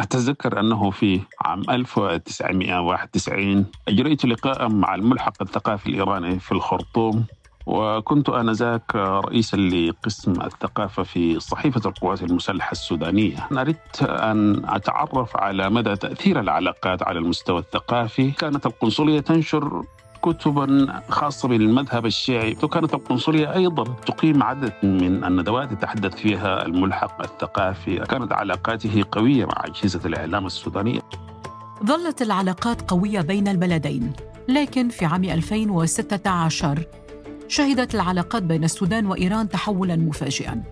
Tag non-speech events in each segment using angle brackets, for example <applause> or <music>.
أتذكر أنه في عام 1991 أجريت لقاء مع الملحق الثقافي الإيراني في الخرطوم وكنت آنذاك رئيسا لقسم الثقافة في صحيفة القوات المسلحة السودانية. أردت أن أتعرف على مدى تأثير العلاقات على المستوى الثقافي. كانت القنصلية تنشر كتبا خاصة بالمذهب الشيعي. وكانت القنصلية أيضا تقيم عدد من الندوات يتحدث فيها الملحق الثقافي. كانت علاقاته قوية مع أجهزة الإعلام السودانية. ظلت العلاقات قوية بين البلدين لكن في عام 2016 شهدت العلاقات بين السودان وإيران تحولا مفاجئا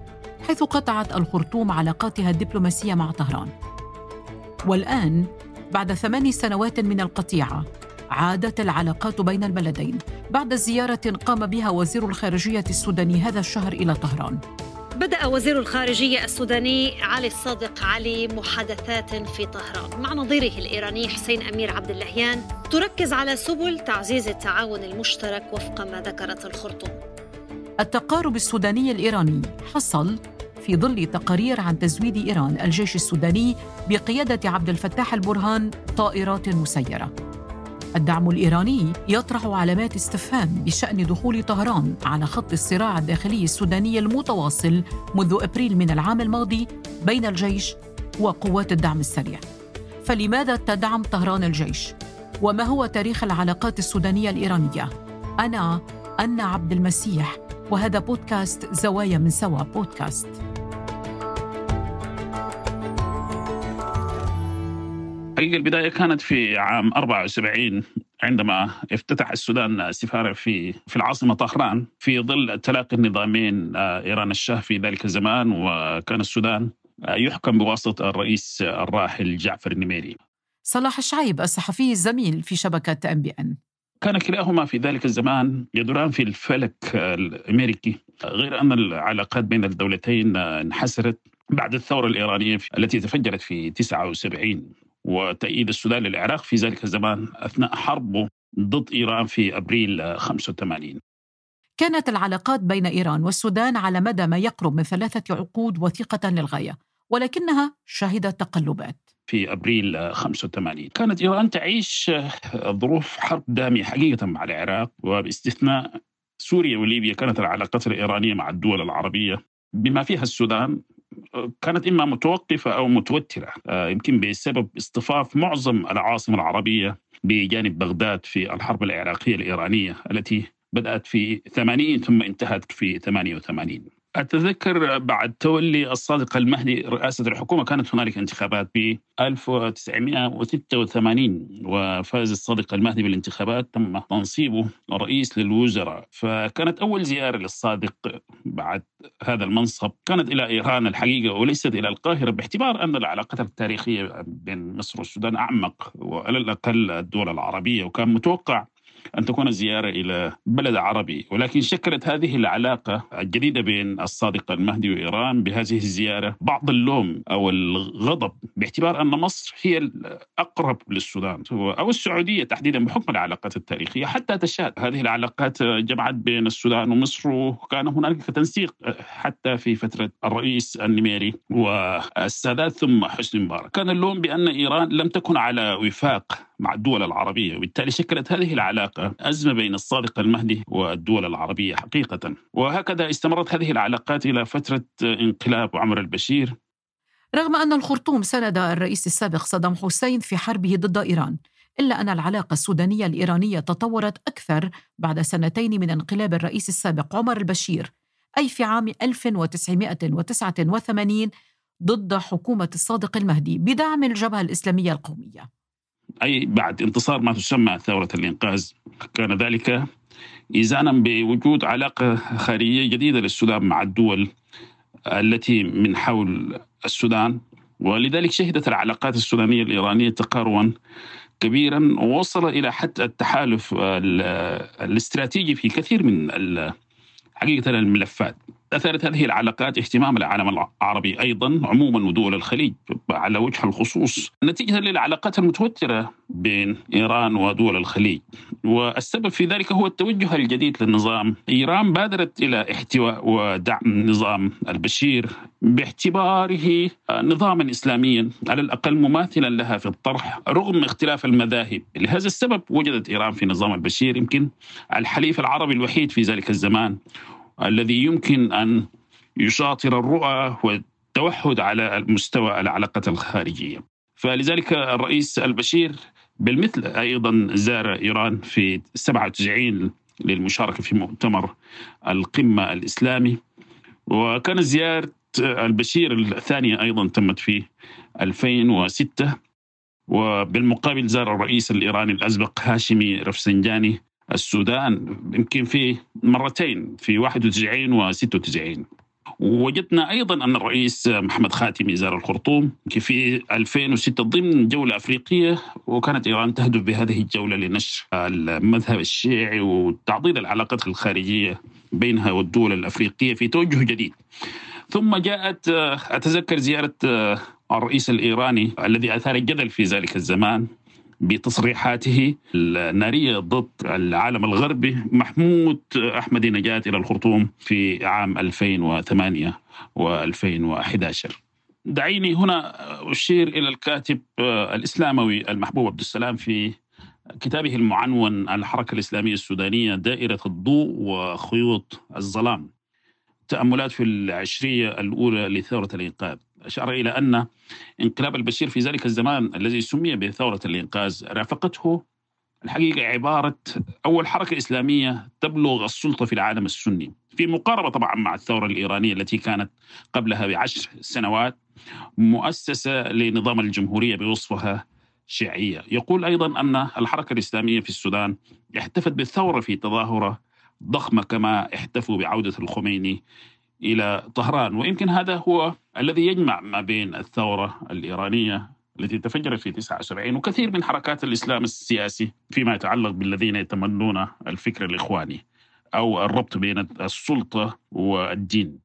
حيث قطعت الخرطوم علاقاتها الدبلوماسية مع طهران. والآن بعد ثمان سنوات من القطيعة عادت العلاقات بين البلدين بعد زيارة قام بها وزير الخارجية السوداني هذا الشهر إلى طهران. بدأ وزير الخارجية السوداني علي الصادق علي محادثات في طهران. مع نظيره الإيراني حسين أمير عبد اللهيان تركز على سبل تعزيز التعاون المشترك وفق ما ذكرت الخرطوم. التقارب السوداني الإيراني حصل في ظل تقارير عن تزويد إيران الجيش السوداني بقيادة عبد الفتاح البرهان طائرات مسيرة. الدعم الإيراني يطرح علامات استفهام بشأن دخول طهران على خط الصراع الداخلي السوداني المتواصل منذ أبريل من العام الماضي بين الجيش وقوات الدعم السريع. فلماذا تدعم طهران الجيش؟ وما هو تاريخ العلاقات السودانية الإيرانية؟ أنا أنا عبد المسيح وهذا بودكاست زوايا من سوا بودكاست. حقيقة البداية كانت في عام 74 عندما افتتح السودان سفارة في في العاصمة طهران في ظل تلاقي النظامين آه، إيران الشاه في ذلك الزمان وكان السودان آه، يحكم بواسطة الرئيس الراحل جعفر النميري. صلاح الشعيب الصحفي الزميل في شبكة أم بي إن. كان كلاهما في ذلك الزمان يدوران في الفلك الأمريكي غير أن العلاقات بين الدولتين انحسرت بعد الثورة الإيرانية التي تفجرت في 79 وتأييد السودان للعراق في ذلك الزمان أثناء حربه ضد إيران في أبريل 85 كانت العلاقات بين إيران والسودان على مدى ما يقرب من ثلاثة عقود وثيقة للغاية ولكنها شهدت تقلبات. في أبريل 85 كانت إيران تعيش ظروف حرب دامية حقيقة مع العراق وباستثناء سوريا وليبيا كانت العلاقات الإيرانية مع الدول العربية بما فيها السودان كانت إما متوقفة أو متوترة آه، يمكن بسبب اصطفاف معظم العواصم العربية بجانب بغداد في الحرب العراقية الإيرانية التي بدأت في 80 ثم انتهت في 88 أتذكر بعد تولي الصادق المهدي رئاسة الحكومة كانت هنالك انتخابات في 1986 وفاز الصادق المهدي بالانتخابات تم تنصيبه رئيس للوزراء. فكانت أول زيارة للصادق بعد هذا المنصب كانت إلى إيران الحقيقة وليست إلى القاهرة باعتبار أن العلاقات التاريخية بين مصر والسودان أعمق وعلى الأقل الدول العربية وكان متوقع أن تكون الزيارة إلى بلد عربي. ولكن شكلت هذه العلاقة الجديدة بين الصادق المهدي وإيران بهذه الزيارة بعض اللوم أو الغضب باعتبار أن مصر هي الأقرب للسودان أو السعودية تحديدا بحكم العلاقات التاريخية. حتى تشاد هذه العلاقات جمعت بين السودان ومصر وكان هنالك تنسيق حتى في فترة الرئيس النميري والسادات ثم حسني مبارك. كان اللوم بأن إيران لم تكن على وفاق مع الدول العربية وبالتالي شكلت هذه العلاقة أزمة بين الصادق المهدي والدول العربية حقيقة. وهكذا استمرت هذه العلاقات إلى فترة انقلاب عمر البشير. رغم أن الخرطوم سند الرئيس السابق صدام حسين في حربه ضد إيران إلا أن العلاقة السودانية الإيرانية تطورت أكثر بعد سنتين من انقلاب الرئيس السابق عمر البشير أي في عام 1989 ضد حكومة الصادق المهدي بدعم الجبهة الإسلامية القومية. أي بعد انتصار ما تسمى ثورة الإنقاذ. كان ذلك إيزانا بوجود علاقة خارجية جديدة للسودان مع الدول التي من حول السودان. ولذلك شهدت العلاقات السودانية الإيرانية تقاربا كبيرا ووصل إلى حتى التحالف الاستراتيجي في كثير من حقيقة الملفات. أثارت هذه العلاقات اهتمام العالم العربي أيضا عموما ودول الخليج على وجه الخصوص. نتيجة للعلاقات المتوترة بين إيران ودول الخليج. والسبب في ذلك هو التوجه الجديد للنظام إيران بادرت إلى احتواء ودعم نظام البشير باعتباره نظاما إسلاميا على الأقل مماثلا لها في الطرح رغم اختلاف المذاهب لهذا السبب وجدت إيران في نظام البشير يمكن الحليف العربي الوحيد في ذلك الزمان الذي يمكن أن يشاطر الرؤى والتوحد على مستوى العلاقه الخارجية. فلذلك الرئيس البشير بالمثل أيضا زار إيران في 97 للمشاركة في مؤتمر القمة الإسلامي وكانت زيارة البشير الثانية أيضا تمت في 2006 وبالمقابل زار الرئيس الإيراني الازبق هاشمي رفسنجاني السودان يمكن في مرتين في 91 و 96 وجدنا أيضا أن الرئيس محمد خاتمي زار الخرطوم في 2006 ضمن جولة أفريقية وكانت إيران تهدف بهذه الجولة لنشر المذهب الشيعي وتعضيد العلاقات الخارجية بينها والدول الأفريقية في توجه جديد. ثم جاءت أتذكر زيارة الرئيس الإيراني الذي أثار الجدل في ذلك الزمان بتصريحاته. النارية ضد العالم الغربي محمود احمدي نجاة إلى الخرطوم في عام 2008 و2011 دعيني هنا أشير إلى الكاتب الإسلاموي المحبوب عبد السلام في كتابه المعنون الحركة الإسلامية السودانية دائرة الضوء وخيوط الظلام. تأملات في العشرية الأولى لثورة الإنقاذ. أشار إلى أن انقلاب البشير في ذلك الزمان الذي سمي بثورة الإنقاذ رافقته الحقيقة عبارة أول حركة إسلامية تبلغ السلطة في العالم السني. في مقاربة طبعا مع الثورة الإيرانية التي كانت قبلها بعشر سنوات مؤسسة لنظام الجمهورية بوصفها شيعية. يقول أيضا أن الحركة الإسلامية في السودان احتفت بالثورة في تظاهرة ضخمة كما احتفوا بعودة الخميني إلى طهران ويمكن هذا هو الذي يجمع ما بين الثورة الإيرانية التي تفجرت في 79 وكثير من حركات الإسلام السياسي فيما يتعلق بالذين يتمنون الفكر الإخواني أو الربط بين السلطة والدين.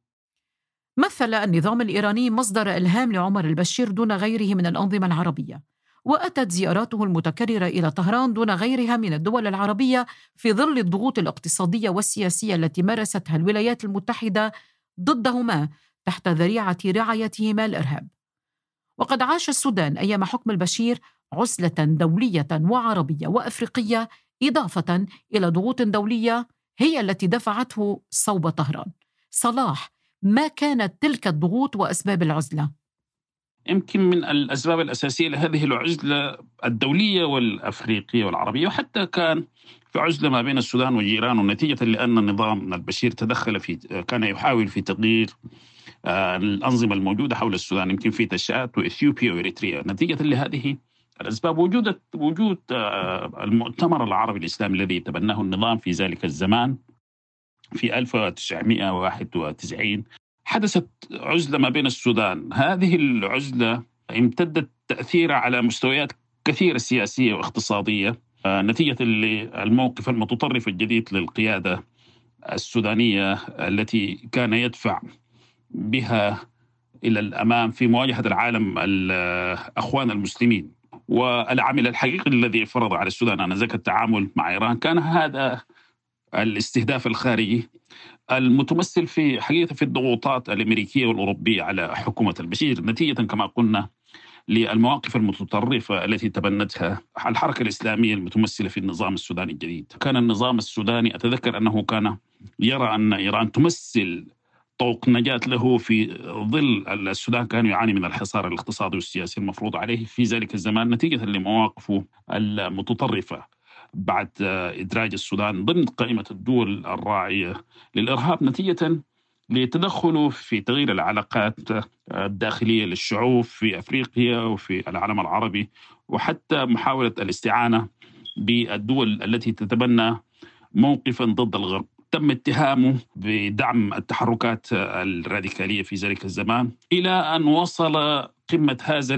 مثل النظام الإيراني مصدر إلهام لعمر البشير دون غيره من الأنظمة العربية. وأتت زياراته المتكررة إلى طهران دون غيرها من الدول العربية في ظل الضغوط الاقتصادية والسياسية التي مارستها الولايات المتحدة ضدهما تحت ذريعة رعايتهما الإرهاب. وقد عاش السودان أيام حكم البشير عزلة دولية وعربية وأفريقية إضافة إلى ضغوط دولية هي التي دفعته صوب طهران. صلاح ما كانت تلك الضغوط وأسباب العزلة؟ يمكن من الأسباب الأساسية لهذه العزلة الدولية والأفريقية والعربية وحتى كان في عزله ما بين السودان وجيرانه نتيجه لأن النظام البشير تدخل في كان يحاول في تغيير آه، الأنظمة الموجودة حول السودان يمكن في تشات وإثيوبيا وإريتريا. نتيجة لهذه الأسباب وجود وجود آه، المؤتمر العربي الإسلامي الذي تبناه النظام في ذلك الزمان في 1991 حدثت عزلة ما بين السودان، هذه العزلة امتدت تأثيرها على مستويات كثيرة سياسية واقتصادية. آه، نتيجة للموقف المتطرف الجديد للقيادة السودانية التي كان يدفع بها إلى الأمام في مواجهة العالم الاخوان المسلمين. والعامل الحقيقي الذي فرض على السودان انذاك التعامل مع إيران كان هذا الاستهداف الخارجي المتمثل في حقيقة في الضغوطات الأمريكية والأوروبية على حكومة البشير. نتيجة كما قلنا للمواقف المتطرفة التي تبنتها الحركة الإسلامية المتمثلة في النظام السوداني الجديد. كان النظام السوداني أتذكر أنه كان يرى أن إيران تمثل طوق نجاة له في ظل السودان كان يعاني من الحصار الاقتصادي والسياسي المفروض عليه في ذلك الزمان نتيجة لمواقفه المتطرفة بعد إدراج السودان ضمن قائمة الدول الراعية للإرهاب نتيجة لتدخله في تغيير العلاقات الداخلية للشعوب في أفريقيا وفي العالم العربي وحتى محاولة الاستعانة بالدول التي تتبنى موقفا ضد الغرب. تم اتهامه بدعم التحركات الراديكالية في ذلك الزمان إلى أن وصل قمة هذا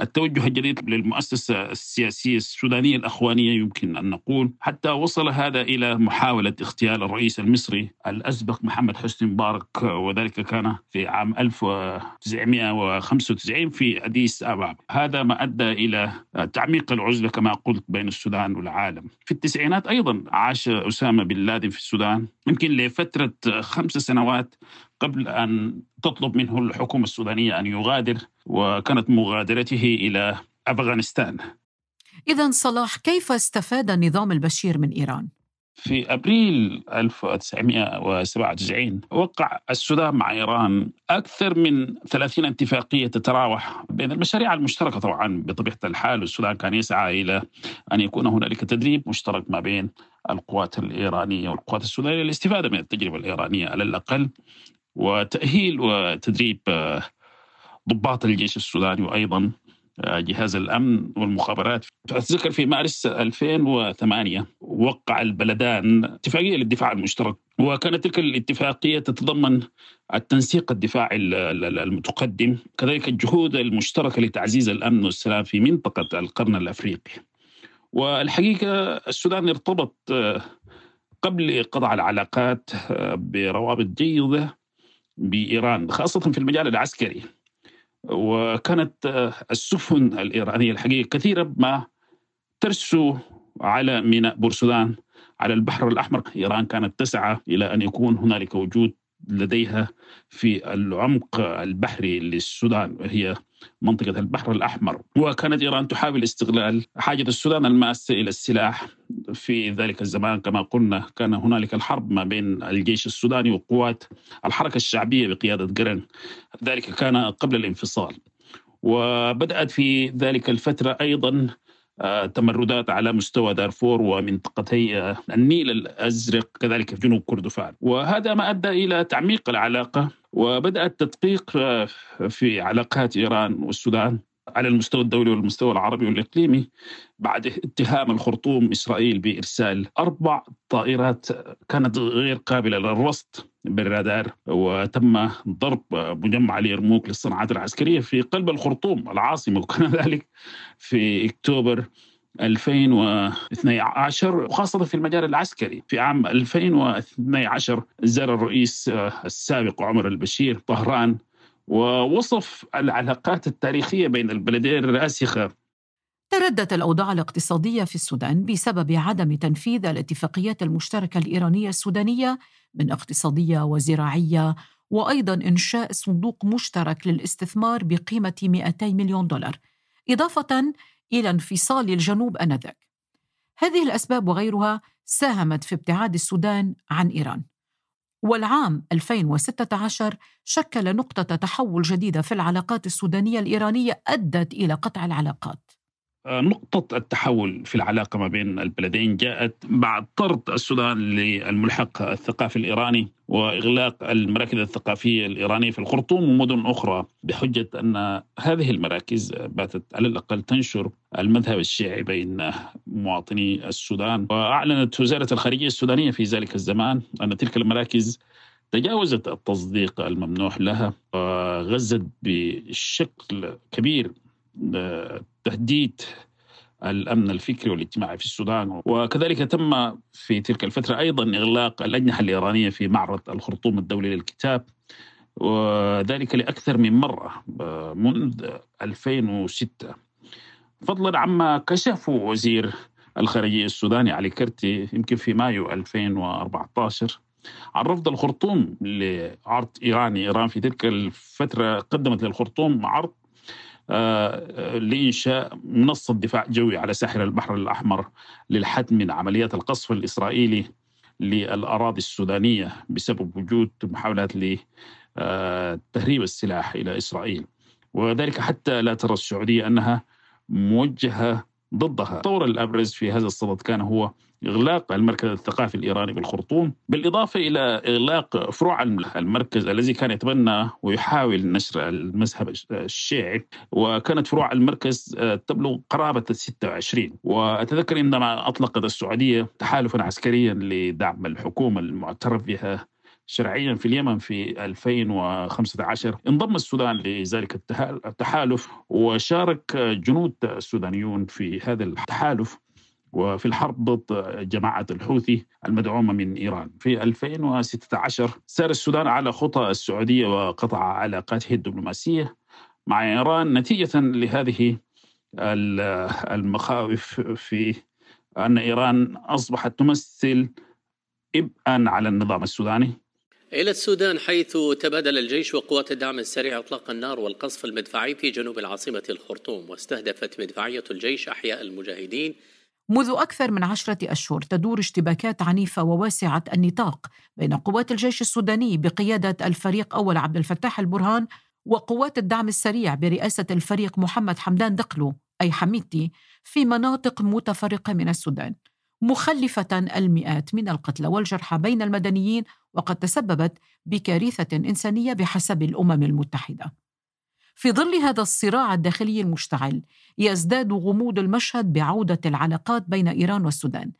التوجه الجديد للمؤسسة السياسية السودانية الأخوانية يمكن أن نقول حتى وصل هذا إلى محاولة اغتيال الرئيس المصري الأسبق محمد حسني مبارك وذلك كان في عام 1995 في أديس أباب. هذا ما أدى إلى تعميق العزلة كما قلت بين السودان والعالم. في التسعينات أيضا عاش أسامة بن لادن في السودان يمكن لفترة خمس سنوات قبل أن تطلب منه الحكومة السودانية أن يغادر وكانت مغادرته إلى أفغانستان. إذا صلاح كيف استفاد النظام البشير من إيران؟ في أبريل 1997 وقع السودان مع إيران أكثر من 30 اتفاقية تتراوح بين المشاريع المشتركة طبعا بطبيعة الحال. السودان كان يسعى إلى أن يكون هنالك تدريب مشترك ما بين القوات الإيرانية والقوات السودانية للاستفادة من التجربة الإيرانية على الأقل. وتأهيل وتدريب آه، ضباط الجيش السوداني وأيضا آه، جهاز الأمن والمخابرات. أتذكر في مارس 2008 وقع البلدان اتفاقية للدفاع المشترك وكانت تلك الاتفاقية تتضمن التنسيق الدفاعي المتقدم كذلك الجهود المشتركة لتعزيز الأمن والسلام في منطقة القرن الأفريقي. والحقيقة السودان ارتبط آه، قبل قطع العلاقات بروابط جيدة بإيران خاصة في المجال العسكري. وكانت آه، السفن الإيرانية الحقيقة كثيرة ما ترسو على ميناء بورسودان على البحر الأحمر. إيران كانت تسعى إلى أن يكون هنالك وجود لديها في العمق البحري للسودان وهي منطقة البحر الأحمر. وكانت إيران تحاول استغلال حاجة السودان الماسة إلى السلاح. في ذلك الزمان كما قلنا كان هنالك الحرب ما بين الجيش السوداني وقوات الحركة الشعبية بقيادة قرن ذلك كان قبل الانفصال. وبدأت في ذلك الفترة أيضا آه، تمردات على مستوى دارفور ومنطقتي آه، النيل الأزرق كذلك في جنوب كردفان. وهذا ما أدى إلى تعميق العلاقة وبدأ التدقيق آه، في علاقات إيران والسودان. على المستوى الدولي والمستوى العربي والإقليمي بعد اتهام الخرطوم إسرائيل بإرسال أربع طائرات كانت غير قابلة للرصد بالرادار وتم ضرب مجمع اليرموك للصناعات العسكرية في قلب الخرطوم العاصمة وكان <laughs> ذلك في أكتوبر 2012 وخاصة في المجال العسكري. في عام 2012 زار الرئيس السابق عمر البشير طهران ووصف العلاقات التاريخية بين البلدين الراسخة تردت الأوضاع الاقتصادية في السودان بسبب عدم تنفيذ الاتفاقيات المشتركة الإيرانية السودانية من اقتصادية وزراعية وأيضا إنشاء صندوق مشترك للاستثمار بقيمة 200 مليون دولار إضافة إلى انفصال الجنوب آنذاك. هذه الأسباب وغيرها ساهمت في ابتعاد السودان عن إيران. والعام 2016 شكل نقطة تحول جديدة في العلاقات السودانية الإيرانية أدت إلى قطع العلاقات. نقطة التحول في العلاقة ما بين البلدين جاءت بعد طرد السودان للملحق الثقافي الإيراني وإغلاق المراكز الثقافية الإيرانية في الخرطوم ومدن أخرى بحجة أن هذه المراكز باتت على الأقل تنشر المذهب الشيعي بين مواطني السودان. وأعلنت وزارة الخارجية السودانية في ذلك الزمان أن تلك المراكز تجاوزت التصديق الممنوح لها وغزت بشكل كبير تهديد الأمن الفكري والاجتماعي في السودان. وكذلك تم في تلك الفترة أيضا إغلاق الأجنحة الإيرانية في معرض الخرطوم الدولي للكتاب وذلك لأكثر من مرة منذ 2006 فضلا عما كشفه وزير الخارجية السوداني علي كرتي يمكن في مايو 2014 عن رفض الخرطوم لعرض ايراني إيران في تلك الفترة قدمت للخرطوم عرض لإنشاء منصة دفاع جوي على ساحل البحر الأحمر للحد من عمليات القصف الإسرائيلي للأراضي السودانية بسبب وجود محاولات لتهريب السلاح إلى إسرائيل. وذلك حتى لا ترى السعودية أنها موجهة ضدها. الطور الأبرز في هذا الصدد كان هو إغلاق المركز الثقافي الإيراني بالخرطوم بالإضافة إلى إغلاق فروع المركز الذي كان يتبنى ويحاول نشر المذهب الشيعي وكانت فروع المركز آه، تبلغ قرابة 26 وأتذكر عندما أطلقت السعودية تحالفا عسكريا لدعم الحكومة المعترف بها شرعيا في اليمن في 2015 انضم السودان لذلك التحالف وشارك جنود سودانيون في هذا التحالف. وفي الحرب ضد جماعة الحوثي المدعومة من إيران. في 2016 سار السودان على خطى السعودية وقطع علاقاته الدبلوماسية مع إيران نتيجة لهذه المخاوف في أن إيران أصبحت تمثل إبئا على النظام السوداني. إلى السودان حيث تبادل الجيش وقوات الدعم السريع إطلاق النار والقصف المدفعي في جنوب العاصمة الخرطوم واستهدفت مدفعية الجيش أحياء المجاهدين منذ أكثر من عشرة أشهر تدور اشتباكات عنيفة وواسعة النطاق بين قوات الجيش السوداني بقيادة الفريق أول عبد الفتاح البرهان وقوات الدعم السريع برئاسة الفريق محمد حمدان دقلو أي حميدتي في مناطق متفرقة من السودان. مخلفة المئات من القتلى والجرحى بين المدنيين وقد تسببت بكارثة إنسانية بحسب الأمم المتحدة. في ظل هذا الصراع الداخلي المشتعل يزداد غموض المشهد بعودة العلاقات بين إيران والسودان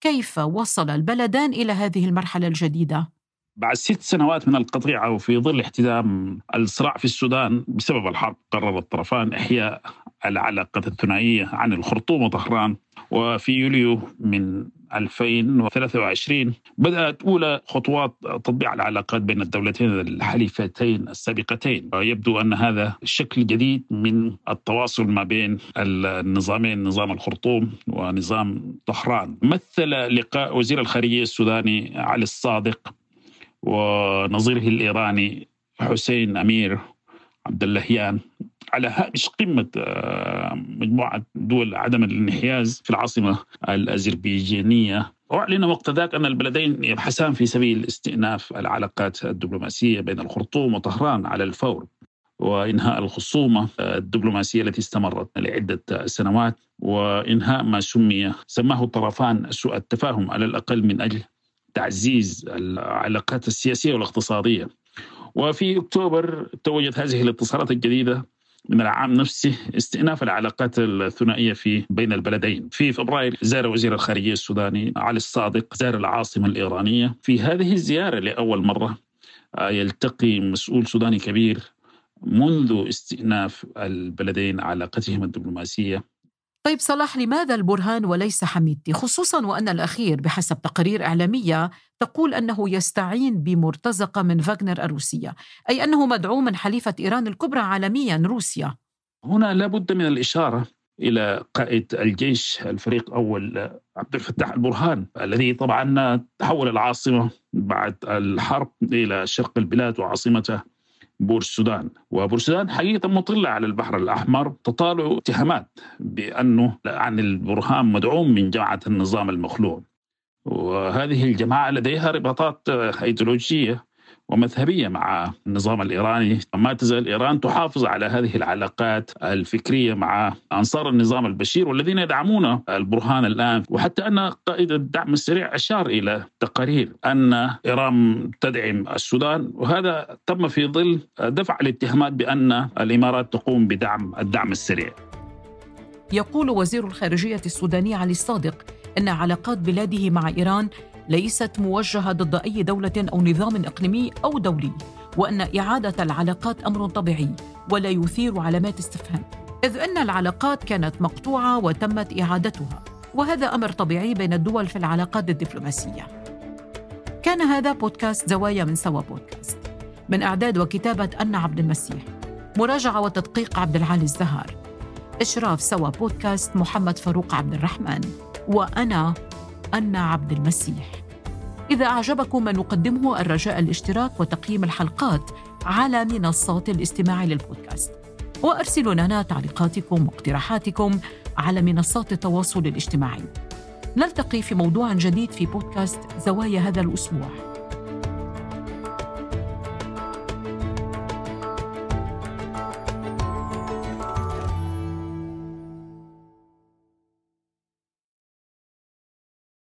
كيف وصل البلدان إلى هذه المرحلة الجديدة؟ بعد ست سنوات من القطيعة وفي ظل احتدام الصراع في السودان بسبب الحرب قرر الطرفان إحياء العلاقة الثنائية عن الخرطوم وطهران وفي يوليو من 2023 بدأت أولى خطوات تطبيع العلاقات بين الدولتين الحليفتين السابقتين. يبدو أن هذا شكل جديد من التواصل ما بين النظامين نظام الخرطوم ونظام طهران. مثل لقاء وزير الخارجية السوداني علي الصادق ونظيره الإيراني حسين أمير. عبد اللهيان على هامش قمة آه، مجموعة دول عدم الانحياز في العاصمة الأذربيجانية وأعلن وقت ذاك أن البلدين يبحثان في سبيل استئناف العلاقات الدبلوماسية بين الخرطوم وطهران على الفور وإنهاء الخصومة الدبلوماسية التي استمرت لعدة سنوات وإنهاء ما سمي سماه الطرفان سوء التفاهم على الأقل من أجل تعزيز العلاقات السياسية والاقتصادية. وفي أكتوبر توجت هذه الاتصالات الجديدة من العام نفسه استئناف العلاقات الثنائية في بين البلدين. في فبراير زار وزير الخارجية السوداني علي الصادق زار العاصمة الإيرانية. في هذه الزيارة لأول مرة آه، يلتقي مسؤول سوداني كبير منذ استئناف البلدين علاقتهم الدبلوماسية طيب صلاح لماذا البرهان وليس حميدتي خصوصا وأن الأخير بحسب تقارير إعلامية تقول أنه يستعين بمرتزقة من فاغنر الروسية أي أنه مدعوم من حليفة إيران الكبرى عالميا روسيا. هنا لابد من الإشارة إلى قائد الجيش الفريق أول عبد الفتاح البرهان الذي طبعا تحول العاصمة بعد الحرب إلى شرق البلاد وعاصمته. بورسودان. وبورسودان حقيقة مطلة على البحر الأحمر تطالع اتهامات بأنه عن البرهان مدعوم من جماعة النظام المخلوع وهذه الجماعة لديها رباطات أيديولوجية ومذهبية مع النظام الإيراني. ما تزال إيران تحافظ على هذه العلاقات الفكرية مع أنصار النظام البشير والذين يدعمون البرهان الآن. وحتى أن قائد الدعم السريع أشار إلى تقارير أن إيران تدعم السودان وهذا تم في ظل دفع الاتهامات بأن الإمارات تقوم بدعم الدعم السريع. يقول وزير الخارجية السوداني علي الصادق أن علاقات بلاده مع إيران ليست موجهة ضد أي دولة أو نظام إقليمي أو دولي وأن إعادة العلاقات أمر طبيعي ولا يثير علامات استفهام إذ أن العلاقات كانت مقطوعة وتمت إعادتها وهذا أمر طبيعي بين الدول في العلاقات الدبلوماسية. كان هذا بودكاست زوايا من سوا بودكاست. من إعداد وكتابة أنا عبد المسيح. مراجعة وتدقيق عبد العالي الزهار. إشراف سوا بودكاست محمد فاروق عبد الرحمن. وأنا أنا عبد المسيح. إذا أعجبكم ما نقدمه الرجاء الاشتراك وتقييم الحلقات على منصات الاستماع للبودكاست. وأرسلوا لنا تعليقاتكم واقتراحاتكم على منصات التواصل الاجتماعي. نلتقي في موضوع جديد في بودكاست زوايا هذا الأسبوع.